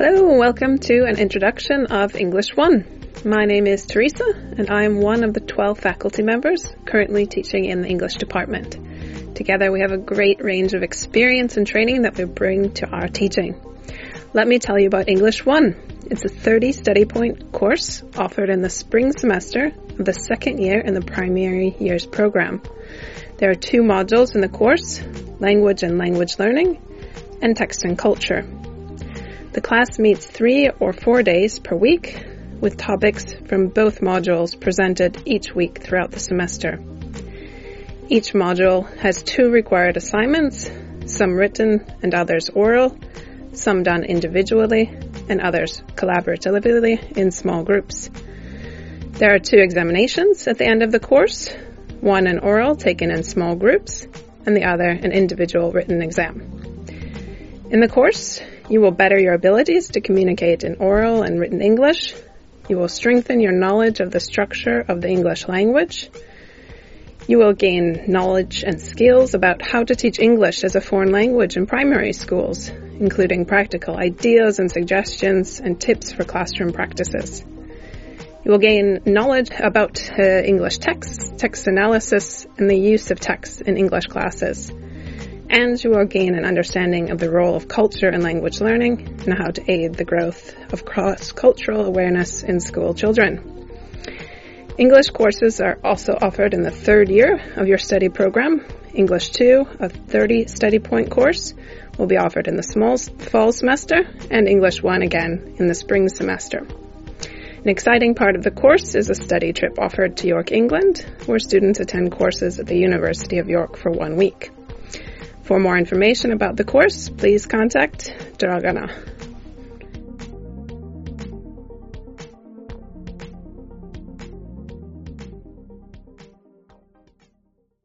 Hello, and welcome to an introduction of English 1. My name is Teresa, and I am one of the 12 faculty members currently teaching in the English department. Together we have a great range of experience and training that we bring to our teaching. Let me tell you about English 1. It's a 30 study point course offered in the spring semester of the second year in the primary years program. There are two modules in the course, language and language learning, and text and culture. The class meets three or four days per week with topics from both modules presented each week throughout the semester. Each module has two required assignments, some written and others oral, some done individually and others collaboratively in small groups. There are two examinations at the end of the course, one an oral taken in small groups and the other an individual written exam. In the course, you will better your abilities to communicate in oral and written English. You will strengthen your knowledge of the structure of the English language. You will gain knowledge and skills about how to teach English as a foreign language in primary schools, including practical ideas and suggestions and tips for classroom practices. You will gain knowledge about uh, English texts, text analysis, and the use of texts in English classes and you will gain an understanding of the role of culture and language learning and how to aid the growth of cross-cultural awareness in school children. English courses are also offered in the third year of your study program. English 2, a 30 study point course, will be offered in the small fall semester and English 1 again in the spring semester. An exciting part of the course is a study trip offered to York, England, where students attend courses at the University of York for one week. For more information about the course, please contact Dragana.